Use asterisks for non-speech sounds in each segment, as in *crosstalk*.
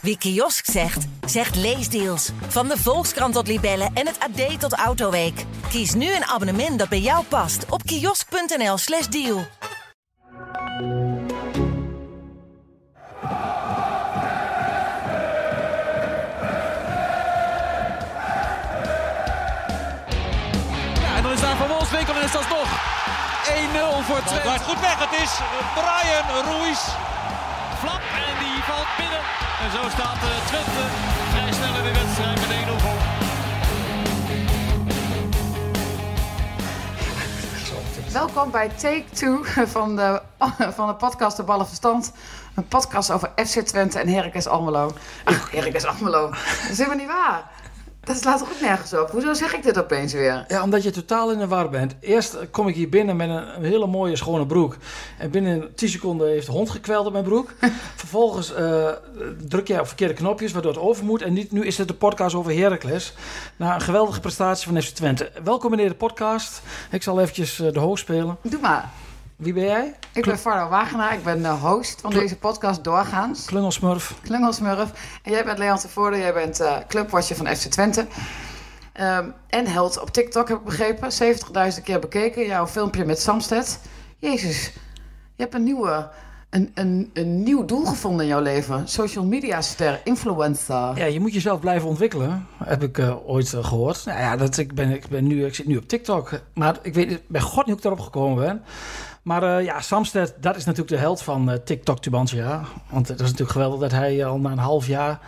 Wie kiosk zegt, zegt leesdeals. Van de Volkskrant tot Libellen en het AD tot Autoweek. Kies nu een abonnement dat bij jou past op kiosk.nl/slash deal. Ja, en dan is daar Van Wolfswinkel en is dat nog 1-0 voor Twente. goed weg. Het is Brian Ruiz. En zo staat eh, Twente vrij snel in de wedstrijd met 1-0 voor. Welkom bij Take 2 van de, van de podcast De Ballen Verstand. Een podcast over FC Twente en Heracles Almelo. Ach, Heracles Almelo. Dat is helemaal niet waar. Dat slaat toch ook nergens op? Hoezo zeg ik dit opeens weer? Ja, omdat je totaal in de war bent. Eerst kom ik hier binnen met een, hele mooie schone broek. En binnen 10 seconden heeft de hond gekweld op mijn broek. *laughs* Vervolgens eh, druk jij op verkeerde knopjes, waardoor het over moet. En niet, nu is het de podcast over Heracles. Na een geweldige prestatie van FC Twente. Welkom meneer de podcast. Ik zal eventjes eh, de host spelen. Doe maar. Wie ben jij? Ik ben Fardo Wagenaar. Ik ben de host van deze podcast Doorgaans. Klungelsmurf. Klungelsmurf. En jij bent Leon Tevoorde. Jij bent eh clubwatcher van FC Twente. Ehm, en held op TikTok, heb ik begrepen. 70.000 keer bekeken. Jouw filmpje met Samsted. Jezus, je hebt een, nieuwe, een, een, een nieuw doel gevonden in jouw leven. Social media ster, influencer. Ja, je moet jezelf blijven ontwikkelen, heb ik eh, ooit eh, gehoord. Nou ja, dat, ik, ben, ik, ben nu, ik zit nu op TikTok, maar ik weet bij god niet hoe ik daarop gekomen ben. Maar eh, ja, Samsted, dat is natuurlijk de held van eh, TikTok Tubantia. Want het is natuurlijk geweldig dat hij al na een half jaar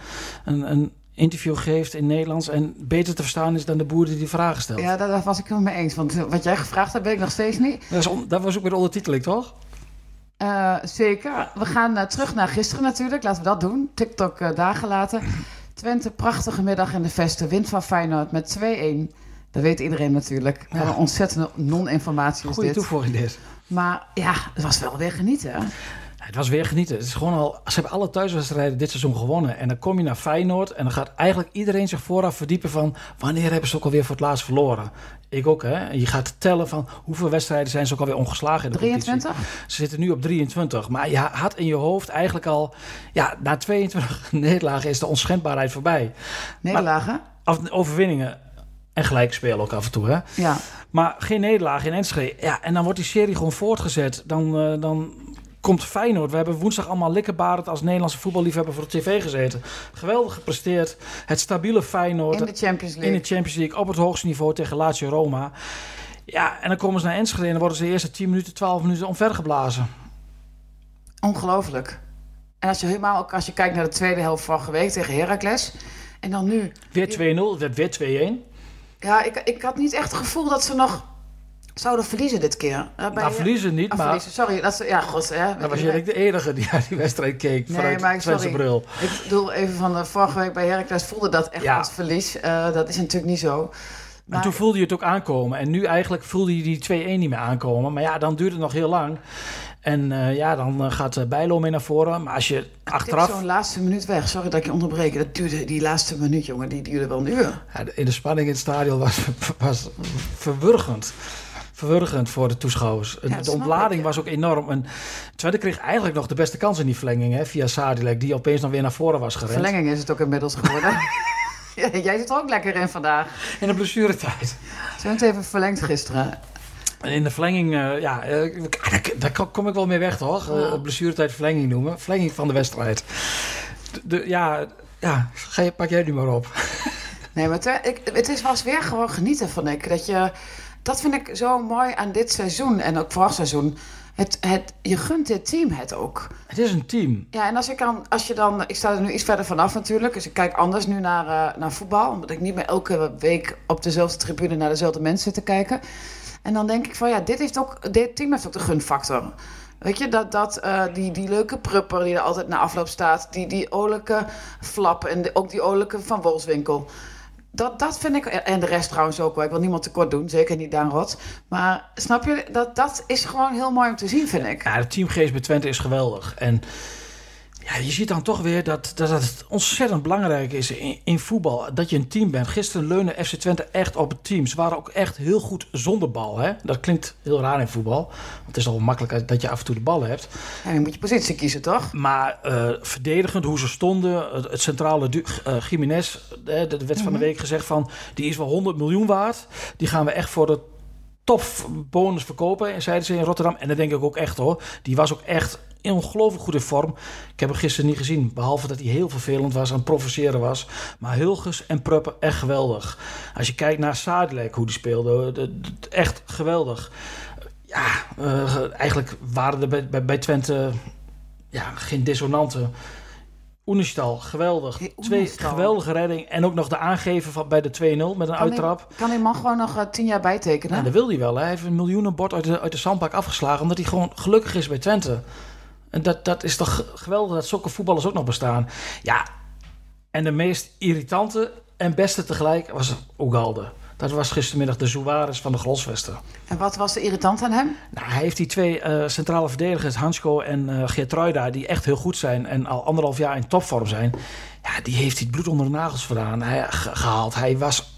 een, een interview geeft in Nederlands... en beter te verstaan is dan de boer die die vragen stelt. Ja, daar, daar was ik het mee eens. Want wat jij gevraagd hebt, weet ik nog steeds niet. Dat, is on- dat was ook weer de ondertiteling, toch? Eh, zeker. We gaan eh, terug naar gisteren natuurlijk. Laten we dat doen. TikTok eh, dagen later. Twente, prachtige middag in de Vesten. Wint van Feyenoord met 2-1. Dat weet iedereen natuurlijk. Wat een ontzettende non-informatie is Goeie dit. toevoeging dit. Maar ja, het was wel weer genieten. het was weer genieten. Het is gewoon al, ze hebben alle thuiswedstrijden dit seizoen gewonnen. En dan kom je naar Feyenoord en dan gaat eigenlijk iedereen zich vooraf verdiepen van wanneer hebben ze ook alweer voor het laatst verloren. Ik ook, hè. Je gaat tellen van hoeveel wedstrijden zijn ze ook alweer ongeslagen in de competitie. 23? Ze zitten nu op 23. Maar je had in je hoofd eigenlijk al, ja, na 22 *laughs* nederlagen is de onschendbaarheid voorbij. Nederlagen? Of overwinningen en gelijk spelen ook af en toe, hè. Ja. Maar geen nederlaag in Enschede. Ja, en dan wordt die serie gewoon voortgezet. Dan, eh, dan komt Feyenoord. We hebben woensdag allemaal likkerbarend als Nederlandse voetballiefhebber voor de tv gezeten. Geweldig gepresteerd. Het stabiele Feyenoord. In de Champions in League. de Champions League op het hoogste niveau tegen Lazio Roma. Ja, en dan komen ze naar Enschede en dan worden ze de eerste 10 minuten, 12 minuten omvergeblazen. Ongelooflijk. En als je helemaal ook als je kijkt naar de tweede helft vorige week tegen Heracles. En dan nu. Weer 2-0, het werd weer 2-1. Ja, ik, ik had niet echt het gevoel dat ze nog zouden verliezen dit keer. Bij- Nou, verliezen niet, Ah, maar verliezen. Sorry, dat is, ja, god. Hè, dan was eigenlijk de enige die naar die wedstrijd keek Nee, vanuit maar ik- sorry. bril. Ik bedoel even van de vorige week bij Heracles voelde dat echt Ja. als verlies. Eh, dat is natuurlijk niet zo. En Maar- toen voelde je het ook aankomen. En nu eigenlijk voelde je die 2-1 niet meer aankomen. Maar ja, dan duurt het nog heel lang. En eh, ja, dan eh, gaat eh, Bijlo mee naar voren. Maar als je achteraf... Zo'n laatste minuut weg. Sorry dat ik je onderbreek. Dat duurde, die laatste minuut, jongen, die duurde wel een uur. Ja, de- in de spanning in het stadion was, *laughs* was verwurgend. Verwurgend voor de toeschouwers. de ontlading ik, ja. was ook enorm. En Twente kreeg eigenlijk nog de beste kans in die verlenging. Hè, via Sadilek, die opeens nog weer naar voren was gerend. Verlenging is het ook inmiddels geworden. *laughs* *laughs* jij zit er ook lekker in vandaag. In de blessuretijd. Ze hebben het even verlengd gisteren. En in de verlenging, eh, ja, eh, daar, daar kom ik wel mee weg, toch? Eh, blessuretijd verlenging noemen. Verlenging van de wedstrijd. De, de- ja, ja ga je, pak jij nu maar op. *laughs* Nee, maar het, ik, het is, was weer gewoon genieten, vond ik. Dat, je, dat vind ik zo mooi aan dit seizoen en ook vorig seizoen. Het, het, je gunt dit team het ook. Het is een team. Ja, en als, ik dan, als je dan... Ik sta er nu iets verder vanaf natuurlijk. Dus ik kijk anders nu naar, naar voetbal. Omdat ik niet meer elke week op dezelfde tribune naar dezelfde mensen zit te kijken. En dan denk ik van ja, dit, heeft ook, dit team heeft ook de gunfactor. Weet je, dat, dat, eh, die, die leuke prupper die er altijd na afloop staat. Die, die olijke flap en ook die olijke van Wolfswinkel. Dat, dat vind ik, en de rest trouwens ook wel. Ik wil niemand tekort doen, zeker niet Daan Rot. Maar snap je, dat, dat is gewoon heel mooi om te zien, vind ik. Ja, de teamgeest bij Twente is geweldig. En Ja, je ziet dan toch weer dat, dat het ontzettend belangrijk is in, in voetbal. Dat je een team bent. Gisteren leunde FC Twente echt op het team. Ze waren ook echt heel goed zonder bal. Hè? Dat klinkt heel raar in voetbal. Want het is al makkelijk dat je af en toe de bal hebt. Ja, dan moet je positie kiezen, toch? Maar uh, verdedigend, hoe ze stonden. Het, het centrale uh, Jiménez, er werd van de Mhm. week gezegd van... die is wel 100 miljoen waard. Die gaan we echt voor de tof bonus verkopen, en zeiden ze in Rotterdam. En dat denk ik ook echt hoor. Die was ook echt ongelooflijk goed in vorm. Ik heb hem gisteren niet gezien, behalve dat hij heel vervelend was en provoceren was. Maar Hilgers en Pruppen echt geweldig. Als je kijkt naar Sadilek, hoe die speelde, de- de- echt geweldig. Ja, eh, eigenlijk waren er bij, bij, bij Twente ja, geen dissonanten. Oenestal, geweldig. Hey, Twee geweldige redding. En ook nog de aangeven van, bij de 2-0 met een Kan uittrap. kan die man gewoon nog eh, tien jaar bijtekenen? Ja, dat wil hij wel. Hè. Hij heeft een miljoenenbord uit de, uit de zandbak afgeslagen. Omdat hij gewoon gelukkig is bij Twente. En dat, dat is toch geweldig dat zulke voetballers ook nog bestaan. Ja, en de meest irritante en beste tegelijk was Ugalde. Dat was gistermiddag de Suarez van de Grosvesten. En wat was de irritant aan hem? Nou, hij heeft die twee eh, centrale verdedigers, Hansko en eh Geertruida, die echt heel goed zijn en al anderhalf jaar in topvorm zijn. Ja, die heeft hij het bloed onder de nagels vandaan hij, ge- gehaald. Hij was.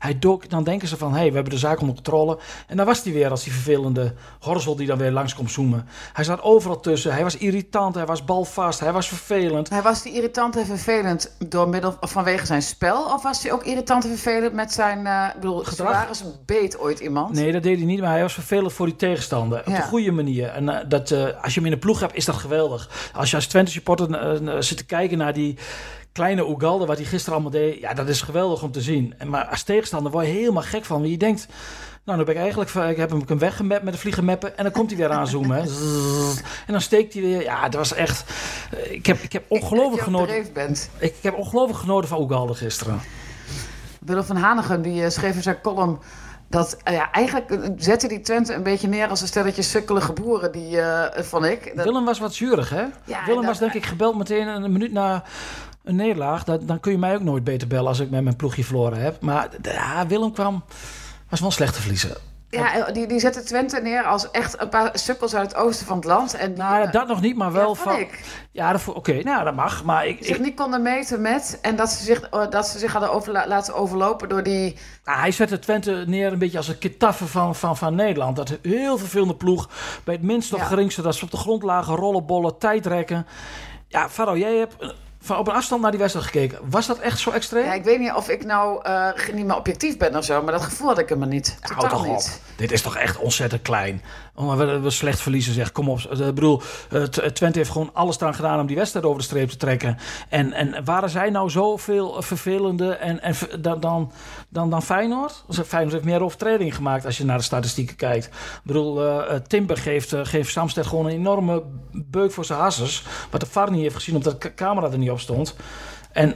Hij dook, dan denken ze van, hé, hey, we hebben de zaak onder controle. En dan was hij weer als die vervelende horzel die dan weer langs komt zoomen. Hij zat overal tussen. Hij was irritant, hij was balvast, hij was vervelend. Hij was die irritant en vervelend door middel, of vanwege zijn spel? Of was hij ook irritant en vervelend met zijn... eh ik bedoel, Gedrag? Suarez beet ooit iemand? Nee, dat deed hij niet, maar hij was vervelend voor die tegenstander. Op Ja. de goede manier. En eh, dat, eh, als je hem in de ploeg hebt, is dat geweldig. Als je als Twente supporter zit te kijken naar die kleine Ugalde, wat hij gisteren allemaal deed, ja, dat is geweldig om te zien. En, maar als tegenstander word je helemaal gek van. Want je denkt, nou, dan ben ik eigenlijk, ik heb hem weggemapt met de vliegenmeppen en dan komt hij weer aanzoomen. hè. *laughs* En dan steekt hij weer. Ja, dat was echt. eh, Ik heb, ik heb ongelooflijk genoten. bent. Ik, ik heb ongelooflijk genoten van Ugalde gisteren. Willem van Hanegem die eh, schreef in zijn column dat eh, ja, eigenlijk eh, zette die Twente een beetje neer als een stelletje sukkelige boeren, die eh vond ik. Dat, Willem was wat zuurig, hè? Ja, Willem dat- was denk ik gebeld meteen een minuut na een nederlaag. Dat, dan kun je mij ook nooit beter bellen als ik met mijn ploegje verloren heb. Maar ja, Willem kwam... Was wel een slechte verliezer. ja, die, die zette Twente neer als echt een paar sukkels uit het oosten van het land. En Nou, dat nog niet, maar wel ja, van... ik. Ja, oké, nou, dat mag. Maar ik, zich ik, niet konden meten met en dat ze zich, eh, dat ze zich hadden over, laten overlopen door die... nou, hij zette Twente neer een beetje als een kitaffe van, van, van Nederland. Dat heel vervelende ploeg. Bij het minst of Ja. geringste dat ze op de grond lagen, rollenbollen, tijdrekken. Ja, Faro, jij hebt van op een afstand naar die wedstrijd gekeken. Was dat echt zo extreem? Ja, ik weet niet of ik nou eh, niet meer objectief ben of zo, maar dat gevoel had ik helemaal niet. Hou Totaal toch niet. op. Dit is toch echt ontzettend klein. Oh, we, we slecht verliezen, zeg. Kom op. Ik bedoel, eh, T- Twente heeft gewoon alles eraan gedaan om die wedstrijd over de streep te trekken. En, en waren zij nou zoveel vervelende en, en dan, dan, dan, Feyenoord? Feyenoord heeft meer overtredingen gemaakt als je naar de statistieken kijkt. Ik bedoel, eh, eh, Timber geeft, eh, geeft Samsted gewoon een enorme beuk voor zijn hassers. Wat de VAR heeft gezien omdat de camera er niet op stond. En...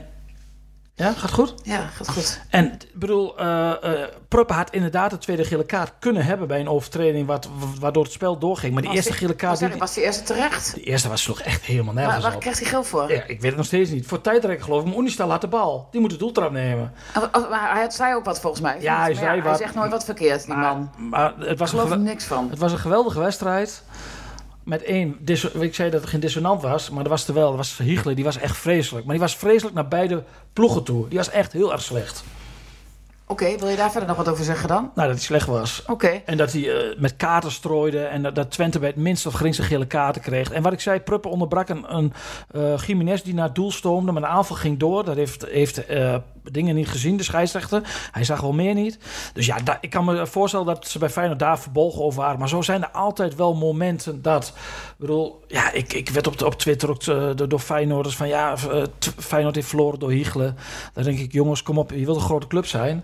Ja, gaat goed? Ja, gaat goed. En ik bedoel, eh eh, Pruppen had inderdaad de tweede gele kaart kunnen hebben bij een overtreding wat, waardoor het spel doorging. Maar die Was eerste die- gele was kaart, die- die, Was die eerste terecht? de eerste was sloeg echt helemaal Waar, nergens waar op. krijgt hij geel voor? Ja, ik weet het nog steeds niet. Voor tijdrekken geloof ik, maar Unistal had de bal. Die moet de doeltrap nemen. Als- als- Maar hij had- zei ook wat volgens mij. Ja, hij Maar zei Hij wat. zegt nooit wat verkeerd, die man. Maar het Ik was, een geloof er niks van. het was een geweldige wedstrijd. Met één, ik zei dat er geen dissonant was, maar er was er wel. Er was Hiegler, die was echt vreselijk. Maar die was vreselijk naar beide ploegen toe. Die was echt heel erg slecht. Oké, wil je daar verder nog wat over zeggen dan? Nou, dat hij slecht was. Oké. En dat hij eh, met kaarten strooide. En dat, dat Twente bij het minst of geringste gele kaarten kreeg. En wat ik zei, Pruppen onderbrak een, een eh Jiménez die naar het doel stoomde. Maar de aanval ging door. Dat heeft, heeft eh, dingen niet gezien, de scheidsrechter. Hij zag wel meer niet. Dus ja, ik kan me voorstellen dat ze bij Feyenoord daar verbolgen over waren. Maar zo zijn er altijd wel momenten dat... Ik bedoel, ja, ik, ik werd op, op Twitter ook door, door Feyenoorders van... Ja, Feyenoord heeft verloren door Hiegelen. Dan denk ik, jongens, kom op. Je wilt een grote club zijn.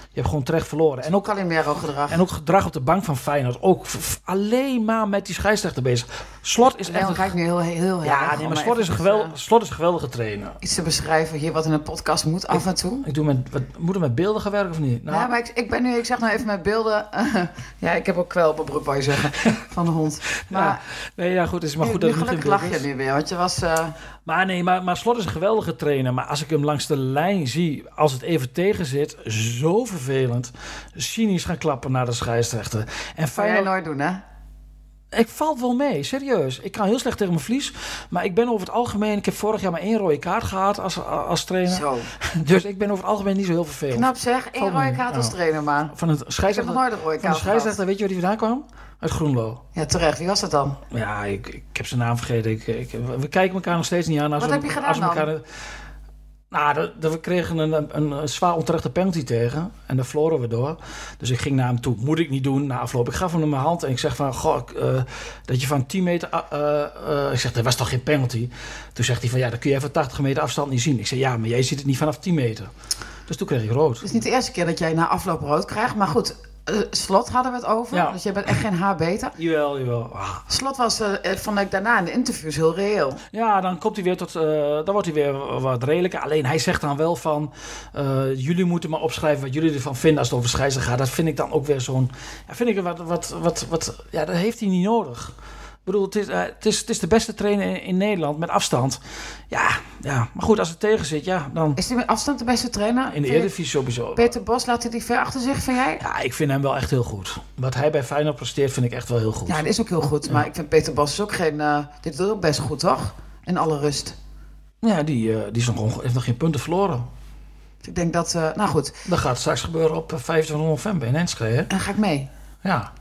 hebt gewoon terecht verloren. En ook Calimero gedrag. en ook gedrag op de bank van Feyenoord. Ook alleen maar met die scheidsrechter bezig. Slot is echt kijkt nu heel, heel. Ja, nee, maar Slot is, een geweld, eh, Slot is een geweldige trainer. Iets te beschrijven hier wat in een podcast moet af en toe. Ik doe met, wat, moet er met beelden gaan werken of niet? Nou, ja, maar ik, ik ben nu, ik zeg nou even met beelden. *laughs* ja, ik heb ook kwel op mijn broek, je zeggen, *laughs* van de hond. Maar, ja, nee, ja, goed, het is maar goed nu dat het niet in gelukkig beeld lach je nu weer, want je was... eh, Maar nee, maar, maar Slot is een geweldige trainer. Maar als ik hem langs de lijn zie, als het even tegen zit, zo vervelend. Cynisch gaan klappen naar de scheidsrechter. En zou jij Feyenoord... nooit doen, hè? Ik valt wel mee, serieus. Ik kan heel slecht tegen mijn vlies. Maar ik ben over het algemeen... Ik heb vorig jaar maar één rode kaart gehad als, als trainer. Zo. *laughs* Dus ik ben over het algemeen niet zo heel vervelend. Knap zeg, één rode kaart als ja. trainer maar. Van het Ik heb scheidsrechter, nog nooit een rode van de kaart scheidsrechter, gehad. weet je waar die vandaan kwam? Uit Groenlo. Ja, terecht. Wie was dat dan? Ja, ik, ik heb zijn naam vergeten. Ik, ik, we kijken elkaar nog steeds niet aan. Als Wat we, heb je gedaan als we dan? Nou, we kregen een, een, zwaar onterechte penalty tegen. En daar verloren we door. Dus ik ging naar hem toe. Moet ik niet doen. Na afloop. Ik gaf hem mijn hand en ik zeg van... Goh, eh, dat je van 10 meter... eh, eh, ik zeg, dat was toch geen penalty? Toen zegt hij van... Ja, dat kun je van 80 meter afstand niet zien. Ik zeg, ja, maar jij ziet het niet vanaf 10 meter. Dus toen kreeg ik rood. Het is niet de eerste keer dat jij na afloop rood krijgt. Maar goed, eh, slot hadden we het over. Ja. Dus jij bent echt geen haar beter. Jawel, jawel. Ah. Slot was, eh, eh, vond ik daarna in de interviews heel reëel. Ja, dan komt hij weer tot. eh, dan wordt hij weer wat redelijker. Alleen hij zegt dan wel van. eh, jullie moeten maar opschrijven wat jullie ervan vinden als het over scheidsrechter gaat. Dat vind ik dan ook weer zo'n. Ja, vind ik wat, wat, wat, wat. Ja, dat heeft hij niet nodig. Ik bedoel, het is, eh, het is, het is de beste trainer in, in Nederland met afstand. Ja, ja, maar goed, als het tegen zit, ja, dan. Is hij met afstand de beste trainer? In de Eredivisie sowieso. Peter Bos, laat hij die ver achter zich, vind jij? Ja, ik vind hem wel echt heel goed. Wat hij bij Feyenoord presteert, vind ik echt wel heel goed. Ja, dat is ook heel goed. Maar ik vind Peter Bos is ook geen... eh, dit doet ook best goed, toch? In alle rust. Ja, die, eh, die is nog, heeft nog geen punten verloren. Dus ik denk dat... nou goed, Dat gaat straks gebeuren op eh, 25 november in Enschede. hè? dan ga ik mee. Ja.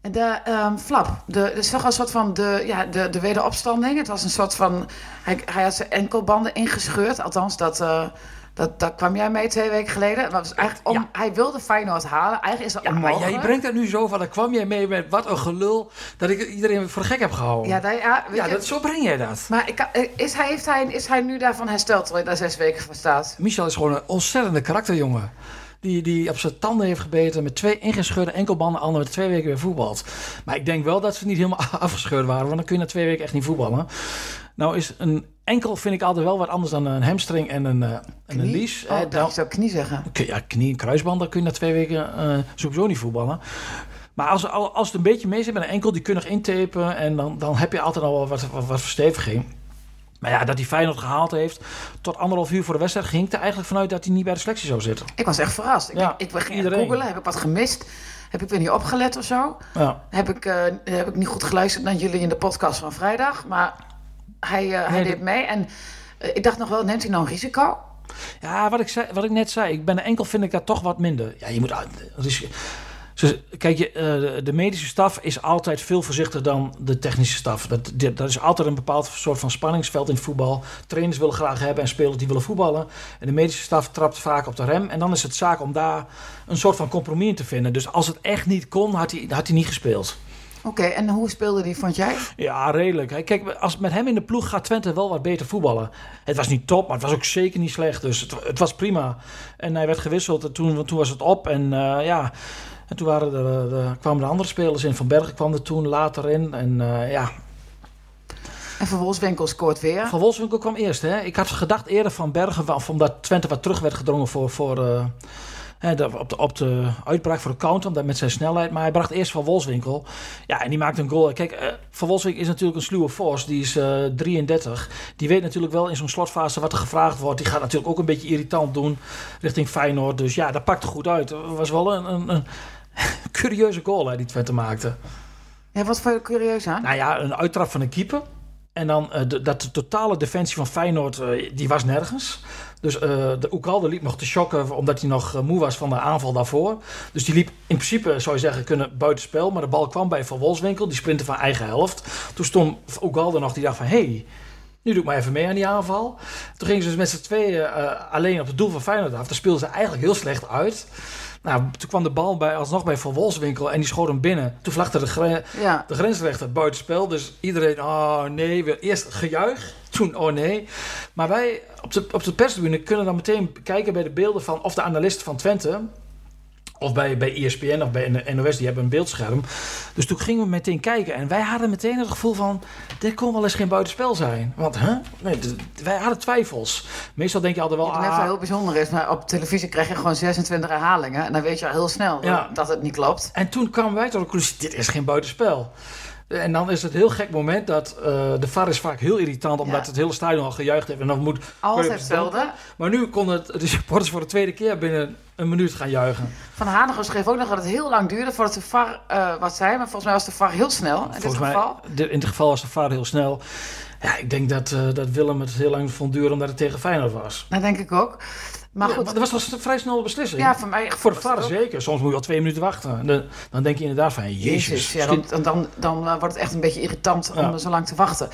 De ehm, flap, de, dat is toch een soort van de, ja, de, de wederopstanding. Het was een soort van, hij, hij had zijn enkelbanden ingescheurd. Althans, dat, eh, dat, daar kwam jij mee twee weken geleden. Dat was eigenlijk om, Ja. Hij wilde Feyenoord halen. Eigenlijk is dat Ja, maar jij brengt het nu zo van, dan kwam jij mee met wat een gelul, dat ik iedereen voor de gek heb gehouden. Ja, dat, ja, Ja, je, dat, zo breng jij dat. Maar ik, eh, is, hij, heeft hij, is hij nu daarvan hersteld, terwijl hij daar zes weken voor staat? Michel is gewoon een ontzettende karakterjongen. Die, die op zijn tanden heeft gebeten met twee ingescheurde enkelbanden, al met twee weken weer voetbalt. Maar ik denk wel dat ze niet helemaal *laughs* afgescheurd waren, want dan kun je na twee weken echt niet voetballen. Nou is een enkel, vind ik altijd wel wat anders dan een hamstring en een, eh, en een lies. Oh, Eh, ik zou knie zeggen. Ja, knie en kruisband, dan kun je na twee weken eh, sowieso niet voetballen. Maar als, al- als het een beetje mee zit met een enkel, die kun je nog intapen. En dan, dan heb je altijd al wat, wat, wat versteviging. Maar ja, dat hij Feyenoord gehaald heeft tot anderhalf uur voor de wedstrijd... ging ik er eigenlijk vanuit dat hij niet bij de selectie zou zitten. Ik was echt verrast. Ik, Ja, ik, ik ging googelen, heb ik wat gemist? Heb ik weer niet opgelet of zo? Ja. Heb ik, eh, heb ik niet goed geluisterd naar jullie in de podcast van vrijdag. Maar hij, eh, hij deed mee. En eh, ik dacht nog wel, neemt hij nou een risico? Ja, wat ik, zei, wat ik net zei, ik ben enkel vind ik dat toch wat minder. Ja, je moet... uit- ris- ze- Kijk, je, eh, de- medische staf is altijd veel voorzichtiger dan de technische staf. Dat, dat is altijd een bepaald soort van spanningsveld in het voetbal. Trainers willen graag hebben en spelers die willen voetballen. En de medische staf trapt vaak op de rem. En dan is het zaak om daar een soort van compromis in te vinden. Dus als het echt niet kon, had hij, had hij niet gespeeld. Oké, en hoe speelde die, vond jij? Ja, redelijk. Kijk, als met hem in de ploeg gaat Twente wel wat beter voetballen. Het was niet top, maar het was ook zeker niet slecht. Dus het, het was prima. En hij werd gewisseld en toen, toen was het op. En eh, ja, en toen waren er, de, kwamen er andere spelers in. Van Bergen kwam er toen later in. En eh, ja, En Van Wolfswinkel scoort weer. Van Wolfswinkel kwam eerst. Hè. Ik had gedacht eerder van Bergen, omdat Twente wat terug werd gedrongen voor, voor, eh, hè, op, de, op de uitbraak voor de counter, omdat met zijn snelheid. Maar hij bracht eerst Van Wolfswinkel. Ja, en die maakte een goal. Kijk, eh, Van Wolfswinkel is natuurlijk een sluwe force. Die is eh 33. Die weet natuurlijk wel in zo'n slotfase wat er gevraagd wordt. Die gaat natuurlijk ook een beetje irritant doen richting Feyenoord. Dus ja, dat pakte goed uit. Het was wel een, een, een *laughs* curieuze goal hè, die Twente maakte. Ja, wat vond je curieus aan? Nou ja, een uittrap van een keeper. En dan eh, de, dat de totale defensie van Feyenoord, eh, die was nergens. Dus eh de Oekalde liep nog te shocken omdat hij nog moe was van de aanval daarvoor. Dus die liep in principe, zou je zeggen, kunnen buitenspel. Maar de bal kwam bij Van Wolfswinkel, die sprintte van eigen helft. Toen stond Oekalde nog, die dacht van... Hey, nu doe ik maar even mee aan die aanval. Toen gingen ze dus met z'n tweeën eh, alleen op het doel van Feyenoord af. Daar speelden ze eigenlijk heel slecht uit. Nou, toen kwam de bal bij, alsnog bij Van Wolfswinkel en die schoot hem binnen. Toen vlagde de, gre- Ja. de grensrechter buitenspel. Dus iedereen, oh nee, weer eerst gejuich. Toen, oh nee. Maar wij op de, op de perstribune kunnen dan meteen kijken bij de beelden van... of de analisten van Twente... Of bij, bij ESPN of bij de NOS, die hebben een beeldscherm. Dus toen gingen we meteen kijken. En wij hadden meteen het gevoel van... dit kon wel eens geen buitenspel zijn. Want, hè? Nee, wij hadden twijfels. Meestal denk je altijd wel... Wat ah, heel bijzonder is, maar op televisie krijg je gewoon 26 herhalingen. En dan weet je al heel snel Ja. dat het niet klopt. En toen kwamen wij tot de conclusie, dit is geen buitenspel. En dan is het heel gek moment dat uh, de VAR is vaak heel irritant, omdat Ja. het hele stadion al gejuicht heeft. En dan moet. Altijd hetzelfde. Maar nu konden het de supporters voor de tweede keer binnen een minuut gaan juichen. Van Hanegem schreef ook nog dat het heel lang duurde voordat de VAR eh, wat zei. Maar volgens mij was de VAR heel snel in dit Volgens mij, geval. de- in dit geval was de VAR heel snel. Ja, ik denk dat, eh, dat Willem het heel lang vond duren omdat het tegen Feyenoord was. Dat denk ik ook. Maar Ja, goed, maar dat was een vrij snelle beslissing. ja, voor mij... Voor de VAR ook. zeker. Soms moet je al twee minuten wachten. Dan, dan denk je inderdaad van, jezus. Jezus, ja, dan, dan, dan, dan eh, wordt het echt een beetje irritant om Ja. zo lang te wachten.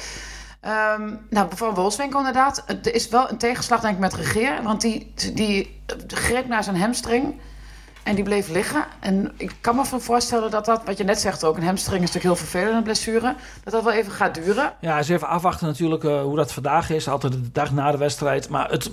Ehm, nou, van Wolfswinkel inderdaad. Er is wel een tegenslag denk ik met Regeer. Want die, die eh, greep naar zijn hamstring en die bleef liggen. En ik kan me van voorstellen dat dat, wat je net zegt ook... een hamstring is natuurlijk heel vervelend, een blessure... dat dat wel even gaat duren. Ja, eens even afwachten natuurlijk eh, hoe dat vandaag is. Altijd de dag na de wedstrijd. Maar het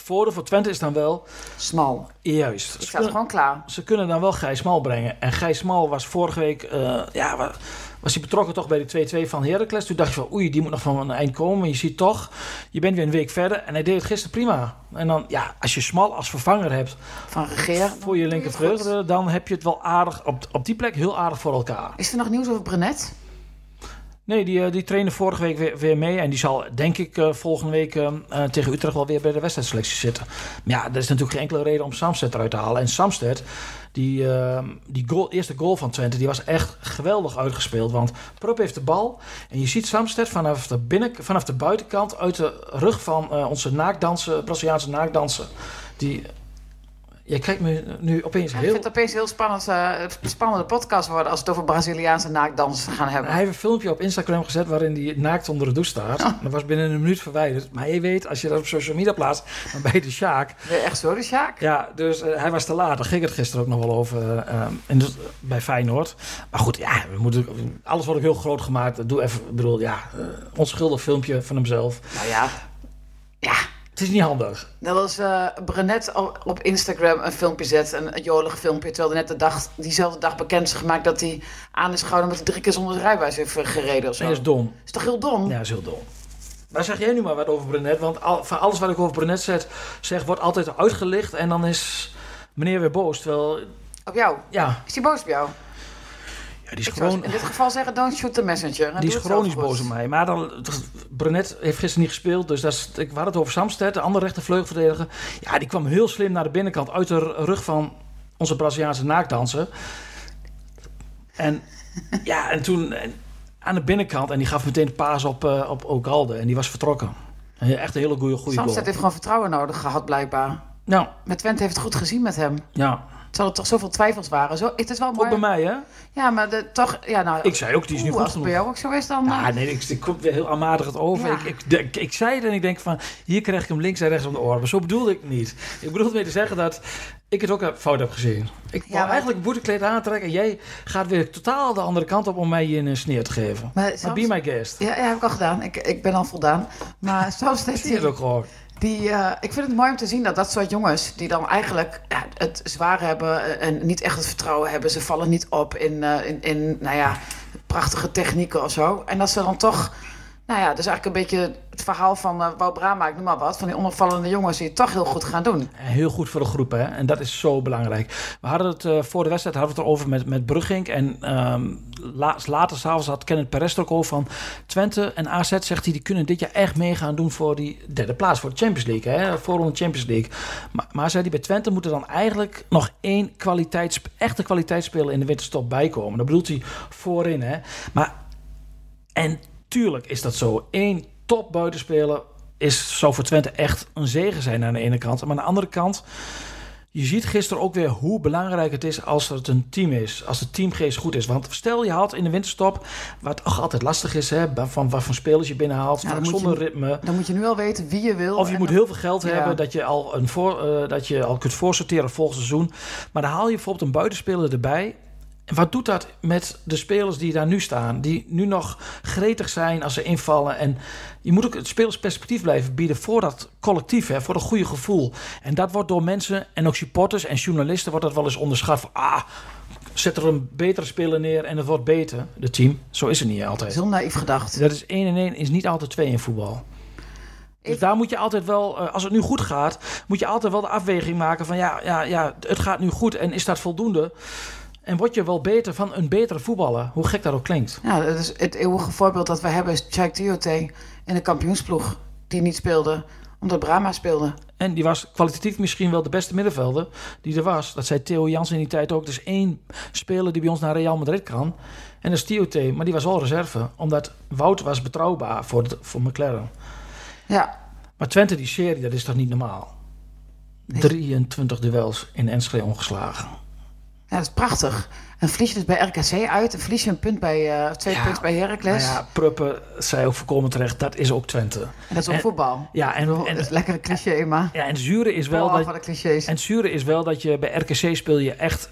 voordeel voor Twente is dan wel... Smal. Juist. Ik Ze sta kunnen, gewoon klaar. ze kunnen dan wel Gijs Mal brengen. En Gijs Mal was vorige week... eh, ja, wa- was hij betrokken toch bij de 2-2 van Heracles. Toen dacht je van, oei, die moet nog van een eind komen. Maar je ziet toch, je bent weer een week verder. En hij deed het gisteren prima. En dan, ja, als je Smal als vervanger hebt Van Regeer. voor je linkervleugel... dan heb je het wel aardig, op, op die plek heel aardig voor elkaar. Is er nog nieuws over Brenet? Nee, die, eh, die trainde vorige week weer, mee. En die zal, denk ik, eh, volgende week eh, tegen Utrecht wel weer bij de wedstrijdselectie zitten. Maar ja, er is natuurlijk geen enkele reden om Samsted eruit te halen. En Samsted, die, eh, die goal, eerste goal van Twente, die was echt geweldig uitgespeeld. Want Prupp heeft de bal. En je ziet Samsted vanaf de, binnen, vanaf de buitenkant uit de rug van onze naakdansen, Braziliaanse naakdansen. Die, jij kijkt me nu opeens Ik heel... vind het opeens een heel spannend, eh, spannende podcast worden... als we het over Braziliaanse naakdansen gaan hebben. Hij heeft een filmpje op Instagram gezet waarin hij naakt onder de douche staat. Dat was binnen een minuut verwijderd. Maar je weet, als je dat op social media plaatst, dan ben je de Sjaak. Weer echt zo, de Sjaak? Ja, dus eh, hij was te laat. Daar ging het gisteren ook nog wel over eh, in de- bij Feyenoord. Maar goed, ja, we moeten, alles wordt ook heel groot gemaakt. Doe even, ik bedoel, ja, onschuldig filmpje van hemzelf. Nou ja. Ja. Het is niet handig. Dat was eh Brenet op Instagram een filmpje zet, een, een jolig filmpje. Terwijl hij net de dag, diezelfde dag bekend is gemaakt dat hij aan is gehouden met hij drie keer zonder de rijbewijs heeft eh, gereden of zo. Nee, dat is dom. is toch heel dom? Ja, dat is heel dom. Maar zeg jij nu maar wat over Brenet. Want al, van alles wat ik over Brenet zeg, zeg, wordt altijd uitgelicht. En dan is meneer weer boos. Terwijl, Op jou? ja, Is hij boos op jou? Ja die is Ik gewoon... in dit geval zeggen, don't shoot the messenger. En Die is chronisch boos op mij. Maar dan, Brenet heeft gisteren niet gespeeld. Dus dat is, ik had het over Samsted, de andere rechtervleugelverdediger. Ja, die kwam heel slim naar de binnenkant uit de rug van onze Braziliaanse naakdanser. En *laughs* ja, en toen en aan de binnenkant. En die gaf meteen de paas op, eh op Ogalde. En die was vertrokken. En Echt een hele goede, goede Samsted goal. heeft gewoon vertrouwen nodig gehad, blijkbaar. Nou, Met Twente heeft het goed gezien met hem. ja. Terwijl er toch zoveel twijfels waren. Zo, het is wel Ook mooi. bij mij, hè? Ja, maar de, toch... Ja, nou, Ik zei ook, die is nu goed als het bij jou ook zo is, dan... Ja, eh, nee, ik, ik kom weer heel aanmatigend over. Ja. Ik, ik, denk- ik, zei het en ik denk van, hier krijg ik hem links en rechts om de oren. Maar zo bedoelde ik het niet. Ik bedoelde mee te zeggen dat ik het ook heb- fout heb gezien. Ik Ja, wou eigenlijk boetekleed aantrekken en jij gaat weer totaal de andere kant op om mij hier een sneer te geven. Maar Maar Sams- be my guest. Ja, ja, heb ik al gedaan. Ik, ik ben al voldaan. Maar *laughs* soms heeft Zie je het ook gewoon. Die, eh, ik vind het mooi om te zien dat dat soort jongens... die dan eigenlijk het zwaar hebben... en niet echt het vertrouwen hebben... ze vallen niet op in, eh, in, in nou ja, prachtige technieken of zo. En dat ze dan toch... Nou ja, dus eigenlijk een beetje het verhaal van uh, Wou Brama, ik noem maar wat... van die onopvallende jongens die het toch heel goed gaan doen. En Heel goed voor de groep, hè? En dat is zo belangrijk. We hadden het eh, voor de wedstrijd hadden we het erover met, met Brugging. En ehm, la, later s'avonds had Kenneth Perez er ook over van Twente en AZ, zegt hij, die kunnen dit jaar echt mee gaan doen voor die derde plaats, voor de Champions League, hè? Voor de Champions League. Maar, maar zei hij, bij Twente moet er dan eigenlijk nog één kwaliteits, echte kwaliteitsspeler in de winterstop bijkomen. Dat bedoelt hij voorin, hè? Maar, en tuurlijk is dat zo. Eén top buitenspeler is, zou voor Twente echt een zegen zijn aan de ene kant. Maar aan de andere kant, je ziet gisteren ook weer hoe belangrijk het is als het een team is. Als de teamgeest goed is. Want stel je had in de winterstop, wat toch altijd lastig is, hè, van wat voor spelers je binnenhaalt, Ja, zonder je- ritme. Dan moet je nu al weten wie je wil. Of je moet dan- heel veel geld Ja. hebben dat je, al een voor, eh, dat je al kunt voorsorteren volgend seizoen. Maar dan haal je bijvoorbeeld een buitenspeler erbij. En wat doet dat met de spelers die daar nu staan? Die nu nog gretig zijn als ze invallen. En je moet ook het spelersperspectief blijven bieden voor dat collectief, hè, voor dat goede gevoel. En dat wordt door mensen en ook supporters en journalisten wordt dat wel eens onderschat. Van, ah, zet er een betere speler neer en het wordt beter, het team. Zo is het niet altijd. Heel naïef gedacht. Dat is 1 en 1 is niet altijd 2 in voetbal. Dus daar moet je altijd wel, eh, als het nu goed gaat, moet je altijd wel de afweging maken van ja, ja, ja, het gaat nu goed en is dat voldoende? En word je wel beter van een betere voetballer, hoe gek dat ook klinkt. Ja, dat is het eeuwige voorbeeld dat we hebben is Chijk Tiote in de kampioensploeg. Die niet speelde, omdat Brahma speelde. En die was kwalitatief misschien wel de beste middenvelder die er was. Dat zei Theo Jans in die tijd ook. Is één speler die bij ons naar Real Madrid kan. En dat is T. Maar die was al reserve. Omdat Wout was betrouwbaar voor, voor McLaren. Ja, Maar Twente, die serie, dat is toch niet normaal? 23 duels in Enschede ongeslagen. Ja, dat is prachtig. En verlies je dus bij RKC uit. En verlies je een punt bij, eh, twee Ja, punten bij Heracles. Nou ja, Pruppen zei ook voorkomen terecht, dat is ook Twente. En dat is ook en- voetbal. Ja, en, dat en, is lekker een cliché, maar... ja, en zure is wel Wel dat, de clichés. En zure is wel dat je bij RKC speel je echt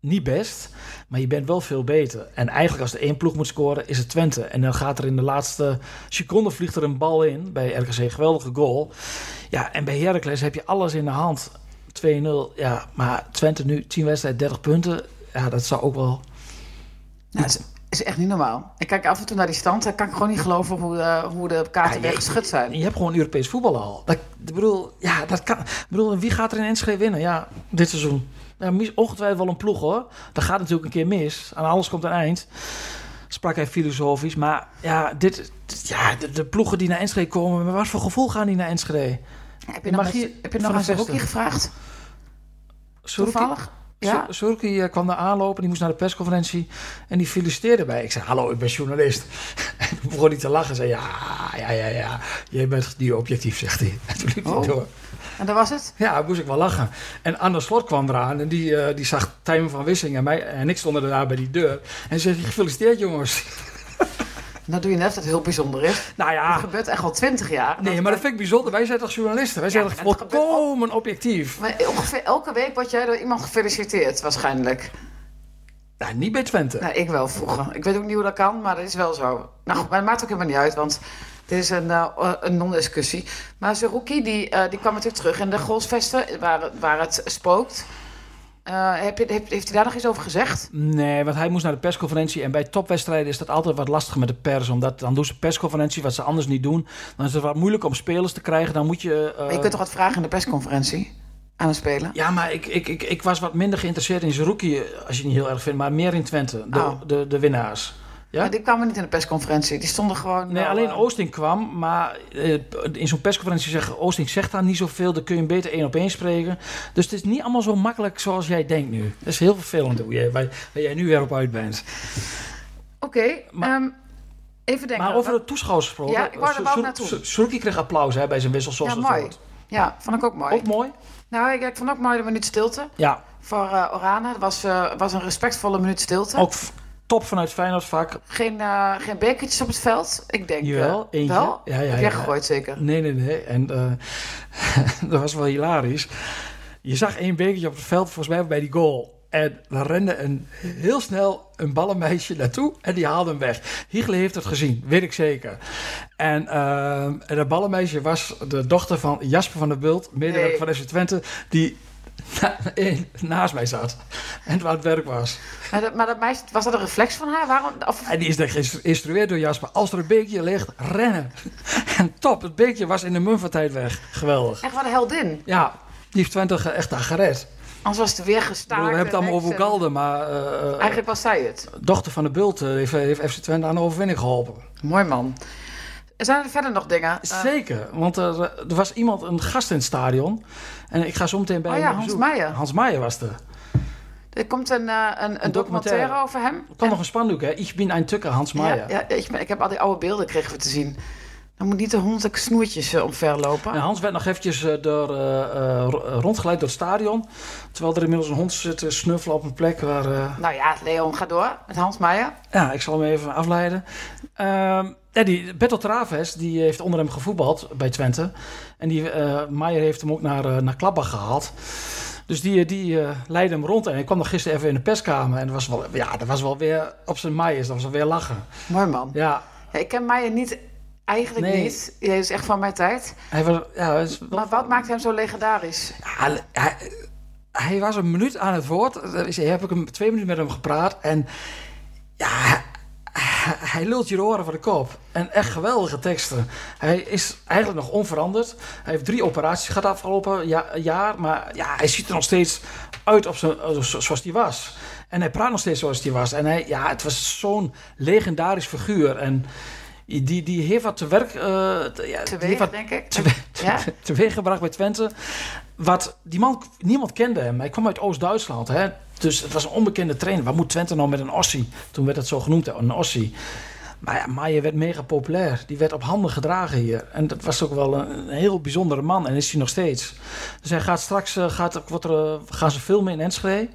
niet best. Maar je bent wel veel beter. En eigenlijk als er één ploeg moet scoren, is het Twente. En dan gaat er in de laatste seconde vliegt er een bal in. Bij RKC geweldige goal. Ja, en bij Heracles heb je alles in de hand. 2-0. Ja, maar Twente nu 10 wedstrijden, 30 punten. Ja, dat zou ook wel... Nou, dat is, is echt niet normaal. Ik kijk af en toe naar die stand. Dan kan ik gewoon niet geloven hoe, eh, hoe de kaarten Ja, weer je- geschud zijn. Je hebt gewoon Europees voetbal al. Dat, ik bedoel, ja, dat kan. Ik bedoel, wie gaat er in Enschede winnen? Ja, dit seizoen. Ja, mis- ongetwijfeld wel een ploeg hoor. Dat gaat natuurlijk een keer mis. Aan alles komt een eind. Sprak hij filosofisch. Maar ja, dit, dit- ja de, de ploegen die naar Enschede komen, met wat voor gevoel gaan die naar Enschede? Heb je nog, je heb je nog beste? gevraagd? Surki, Toevallig? Ja? Eh, kwam daar aanlopen, die moest naar de persconferentie en die feliciteerde mij. Ik zei, hallo, ik ben journalist. *laughs* En toen begon hij te lachen en zei, ja, ja, ja, ja, jij bent niet objectief, zegt hij. *laughs* En toen liep hij Oh. door. En dat was het? Ja, moest ik wel lachen. En Anne Slot kwam eraan en die, eh, die zag Tijmen van Wissing en, mij, en ik stonden daar bij die deur. En ze zei, gefeliciteerd jongens. Nou doe je net dat het heel bijzonder is. Nou Het ja, gebeurt echt al twintig jaar. nee, maar dat vind ik bijzonder. Wij zijn toch journalisten? Wij zijn Ja, toch het volkomen objectief? Maar ongeveer elke week word jij door iemand gefeliciteerd, waarschijnlijk. Nou, niet bij Twente. Nou, ik wel vroeger. Ik weet ook niet hoe dat kan, maar dat is wel zo. Nou goed, maar het maakt ook helemaal niet uit, want dit is een, eh, een non-discussie. Maar Zerouki, die, eh, die kwam natuurlijk terug in de Golsvesten, waar, het- waar het spookt. Eh, heb je, heeft, heeft hij daar nog iets over gezegd? Nee, want hij moest naar de persconferentie. En bij topwedstrijden is dat altijd wat lastiger met de pers. Omdat dan doen ze persconferentie, wat ze anders niet doen. Dan is het wat moeilijk om spelers te krijgen. Dan moet je... eh, Maar je kunt toch wat vragen in de persconferentie aan een speler? Ja, maar ik, ik, ik, ik was wat minder geïnteresseerd in Zerouki, als je het niet heel erg vindt. Maar meer in Twente, de, Oh. de, de winnaars. Ja? Maar die kwamen niet in de persconferentie. Die stonden gewoon... Nee, wel, alleen eh, Oosting kwam, maar eh, in zo'n persconferentie zeggen Oosting zegt daar niet zoveel, dan kun je hem beter één op één spreken. Dus het is niet allemaal zo makkelijk zoals jij denkt nu. Dat is heel vervelend hoe jij, waar, waar jij nu weer op uit bent. Oké, Maar- ehm, even denken. Maar over de toeschouwers gesproken. Ja, ik wou daar wel naartoe. Kreeg applaus hè, bij zijn wissel zoals Ja, mooi. Ja, vond ik ook mooi. Ook mooi? Nou, ik, ik vond ook mooi de minuut stilte Ja, voor eh, Orana. Het was, was een respectvolle minuut stilte. ook top vanuit Feyenoord vak. Geen, eh, geen bekertjes op het veld. Ik denk... Jawel, eh, eentje. Wel? Ja, ja, Heb jij ja. gegooid zeker? Nee, nee, nee. En eh, *laughs* dat was wel hilarisch. Je zag één bekertje op het veld, volgens mij bij die goal. En dan rende een, heel snel een ballenmeisje naartoe en die haalde hem weg. Hiegele heeft het gezien, weet ik zeker. En, eh, en dat ballenmeisje was de dochter van Jasper van der Bult, medewerker Nee. van FC Twente, die na- *laughs* in- naast mij zat en waar het werk was. Maar dat, maar dat meisje, was dat een reflex van haar? Waarom? Of, En die is geïnstrueerd door Jasper. Als er een beekje ligt, rennen. *laughs* En top, het beekje was in de mum van tijd weg. Geweldig. echt wat een heldin. Ja, die heeft Twente ge- echt daar gered. Anders was het weer gestaakt. we hebben het allemaal over en- Galde, maar eh, eh, Eigenlijk was zij het. dochter van de Bult eh, heeft, heeft FC Twente aan de overwinning geholpen. Mooi man. Zijn er verder nog dingen? Eh, Zeker, want er, er was iemand, een gast in het stadion. En ik ga zo meteen bij Oh hem ja, Hans bezoek. Meijer. Hans Meijer was er. er komt een, eh, een, een, Een documentaire. documentaire over hem. Er kwam nog een spandoek, hè? Ik ben een tukker, Hans Ja, Meijer. ja, ik, ben- ik heb al die oude beelden kregen we te zien. Dan moet niet de honderd snoertjes uh, omverlopen. En Hans werd nog eventjes eh, door, eh, eh, ro- rondgeleid door het stadion. Terwijl er inmiddels een hond zit te snuffelen op een plek waar... eh, Nou ja, Leon, ga door met Hans Meijer. Ja, ik zal hem even afleiden. Ja, die Bertel Traves, die heeft onder hem gevoetbald bij Twente. En die eh Meijer heeft hem ook naar, eh, naar Klappbach gehaald. Dus die, die eh, leidde hem rond. En ik kwam nog gisteren even in de perskamer. En dat was wel, ja, dat was wel weer op zijn Meijers. Dat was wel weer lachen. Mooi man. Ja, Ja, ik ken Meijer niet, eigenlijk Nee. niet. Hij is echt van mijn tijd. hij was... Ja, hij is wel- Maar wat maakt hem zo legendarisch? Ja, hij, hij was een minuut aan het woord. Dus heb ik hem twee minuten met hem gepraat. En ja, hij, hij lult je de oren van de kop. En echt geweldige teksten. Hij is eigenlijk nog onveranderd. Hij heeft drie operaties gehad afgelopen ja- jaar. Maar ja, hij ziet er nog steeds uit op zijn, zoals hij was. En hij praat nog steeds zoals hij was. En hij, ja, het was zo'n legendarisch figuur. En die, die heeft wat te werk... Uh, te, ja, teweeg, wat denk ik. Te, *laughs* ja? *laughs* bij Twente. Wat, die man, niemand kende hem. Hij kwam uit Oost-Duitsland. Hè? Dus het was een onbekende trainer. Wat moet Twente nou met een Ossie? Toen werd het zo genoemd, een Ossie. Maar ja, Maier werd mega populair. Die werd op handen gedragen hier. En dat was ook wel een, heel bijzondere man. En is hij nog steeds. Dus hij gaat straks, uh, gaat, wordt er, uh, gaan ze filmen in Enschede.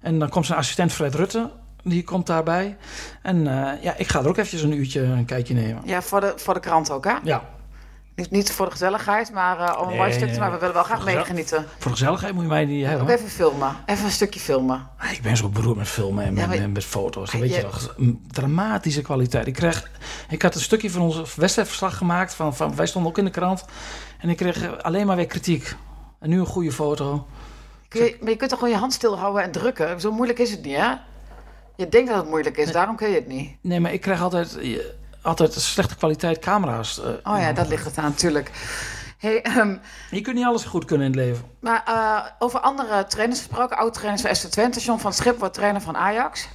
En dan komt zijn assistent Fred Rutte. Die komt daarbij. En uh, ja, ik ga er ook eventjes een uurtje een kijkje nemen. Ja, voor de, voor de krant ook, hè? Ja. Niet, niet voor de gezelligheid, maar uh, om een mooi stuk te maar we willen wel graag meegenieten. Voor de gezelligheid moet je mij niet hebben. Ook even filmen. Even een stukje filmen. Ah, ik ben zo beroerd met filmen en met, ja, met, met foto's. weet je dramatische kwaliteit. Ik, kreeg, ik had een stukje van onze wedstrijdverslag gemaakt. Van, van, wij stonden ook in de krant. En ik kreeg alleen maar weer kritiek. En nu een goede foto. Kun je, maar je kunt toch gewoon je hand stilhouden en drukken? Zo moeilijk is het niet, hè? Je denkt dat het moeilijk is, nee. daarom kun je het niet. Nee, maar ik krijg altijd altijd slechte kwaliteit camera's. Uh, oh ja, dat ligt het aan natuurlijk. Hey, um, je kunt niet alles goed kunnen in het leven. Maar uh, over andere trainers gesproken, oud-trainers van SC Twente, John van Schip wordt trainer van Ajax.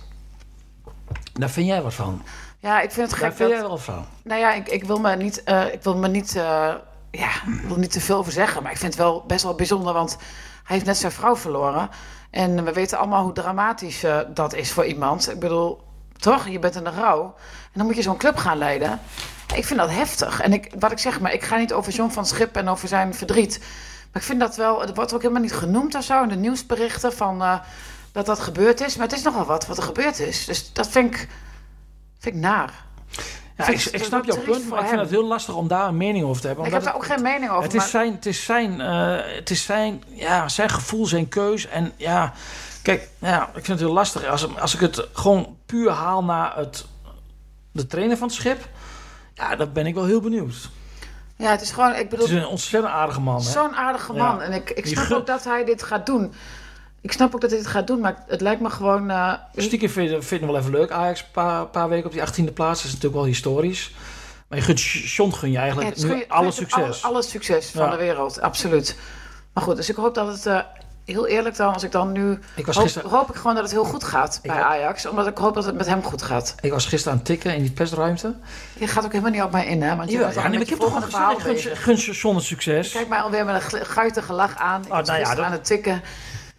Daar vind jij wat van? Ja, ik vind het gek. Daar vind dat, jij wel van? Nou ja, ik, ik wil me niet, uh, ik wil me niet, ja, ik wil niet te veel over zeggen, maar ik vind het wel best wel bijzonder, want hij heeft net zijn vrouw verloren. En we weten allemaal hoe dramatisch dat is voor iemand. Ik bedoel, toch? Je bent in de rouw. En dan moet je zo'n club gaan leiden. Ik vind dat heftig. En ik, wat ik zeg, maar ik ga niet over John van Schip en over zijn verdriet. Maar ik vind dat wel, het wordt ook helemaal niet genoemd of zo in de nieuwsberichten van uh, dat dat gebeurd is. Maar het is nogal wat wat er gebeurd is. Dus dat vind ik, vind ik naar. Ja, ik, ik, snap jouw punt, maar ik vind het heel lastig om daar een mening over te hebben. Ik heb daar ook geen mening over. Het is zijn, het is zijn, uh, het is zijn, ja, zijn gevoel, zijn keus. En ja, Kijk, ja, ik vind het heel lastig. Als, als ik het gewoon puur haal naar het, de trainer van het schip, ja, dan ben ik wel heel benieuwd. Ja, het is gewoon, ik bedoel... Het is een ontzettend aardige man, Zo'n aardige man. Ja. En ik, ik snap ook dat hij dit gaat doen. Ik snap ook dat hij dit gaat doen, maar het lijkt me gewoon... Uh, Stiekem vind je het wel even leuk, Ajax. Een paar, paar weken op die 18e plaats. Dat is natuurlijk wel historisch. Maar je gunt John gun je eigenlijk ja, nu alle succes. Alle, alle succes van de wereld, absoluut. Maar goed, dus ik hoop dat het uh, heel eerlijk dan, als ik dan nu... Ik was hoop, gister... hoop ik gewoon dat het heel goed gaat bij Ajax. Omdat ik hoop dat het met hem goed gaat. Ik was gisteren aan het tikken in die persruimte. Je gaat ook helemaal niet op mij in, hè? Want je ja, ja, nee, ik heb toch een gunst zonder succes. Kijk mij alweer met een guitige lach aan. Ik oh, was nou ja, dat... aan het tikken.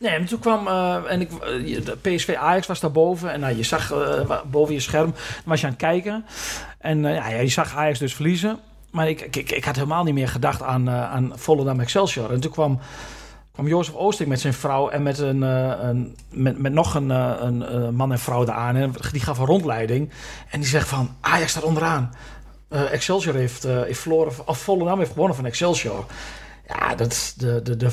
Nee, en toen kwam... Uh, en ik, uh, de PSV Ajax was daarboven. En nou, je zag uh, boven je scherm... Was je aan het kijken. En ja, je zag Ajax dus verliezen. Maar ik, ik, ik had helemaal niet meer gedacht aan, aan Volendam Excelsior. En toen kwam kwam Jozef Oosting met zijn vrouw en met, een, een met, met nog een, een, man en vrouw daar aan. En die gaf een rondleiding. En die zegt van, Ajax staat onderaan. Excelsior heeft, heeft verloren, of Volendam heeft gewonnen van Excelsior. Ja, dat, de, de, de,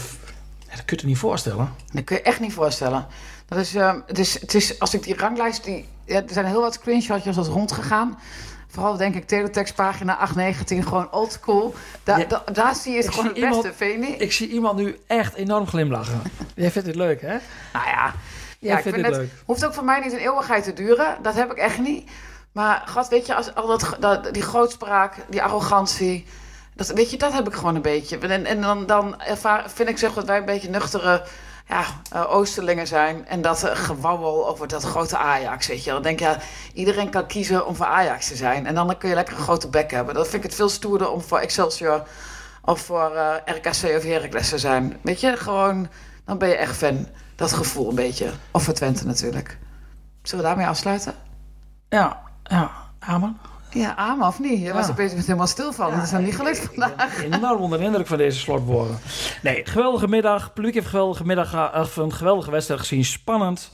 ja, dat kun je niet voorstellen. Dat kun je echt niet voorstellen. Dat is, uh, het is, het is, als ik die ranglijst, die, ja, er zijn heel wat screenshotjes als rondgegaan. Vooral denk ik teletext pagina 819, gewoon old school. Da, ja, da, daar zie je het gewoon het beste, vind je Ik zie iemand nu echt enorm glimlachen. *laughs* Jij vindt het leuk, hè? Nou ja, Jij ja, vindt het, het leuk. Hoeft ook voor mij niet een eeuwigheid te duren. Dat heb ik echt niet. Maar gat, weet je, als, al dat, dat, die grootspraak, die arrogantie... Dat, je, dat heb ik gewoon een beetje. En, en dan, dan vind ik zeg dat wij een beetje nuchtere ja, uh, Oosterlingen zijn. En dat uh, over dat grote Ajax, weet je Dan denk je, ja, iedereen kan kiezen om voor Ajax te zijn. En dan kun je lekker een grote bek hebben. Dat vind ik het veel stoerder om voor Excelsior of voor uh, RKC of Heracles te zijn. Weet je, gewoon, dan ben je echt fan. Dat gevoel een beetje. Of voor Twente natuurlijk. Zullen we daarmee afsluiten? Ja, ja. Amen. Ja, Ama of niet? Je ja. was er bezig met helemaal stil van. Ja, dat is nog niet gelukt vandaag. Ik ben enorm onder indruk van deze slotwoorden. Nee, geweldige middag. Publiek heeft geweldige middag, of een geweldige wedstrijd gezien. Spannend.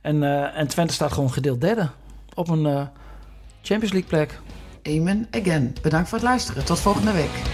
En, uh, en Twente staat gewoon gedeeld derde. Op een uh, Champions League plek. Amen again. Bedankt voor het luisteren. Tot volgende week.